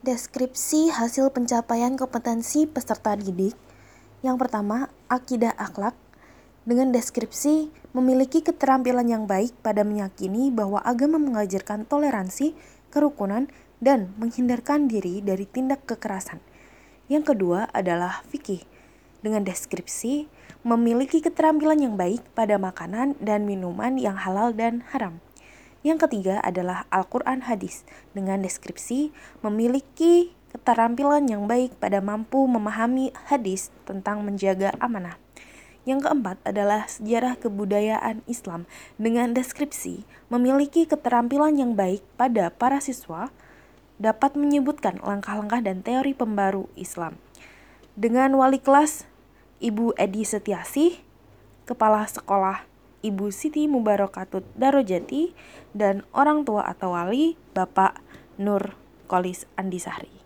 Deskripsi hasil pencapaian kompetensi peserta didik. Yang pertama, akidah akhlak. Dengan deskripsi memiliki keterampilan yang baik pada meyakini bahwa agama mengajarkan toleransi, kerukunan, dan menghindarkan diri dari tindak kekerasan. Yang kedua adalah fikih. Dengan deskripsi memiliki keterampilan yang baik pada makanan dan minuman yang halal dan haram. Yang ketiga adalah Al-Quran Hadis dengan deskripsi memiliki keterampilan yang baik pada mampu memahami hadis tentang menjaga amanah. Yang keempat adalah sejarah kebudayaan Islam dengan deskripsi memiliki keterampilan yang baik pada para siswa dapat menyebutkan langkah-langkah dan teori pembaru Islam. Dengan wali kelas Ibu Edi Setiasi, Kepala Sekolah Ibu Siti Mubarakatut Darojati dan orang tua atau wali Bapak Nur Kolis Andisari.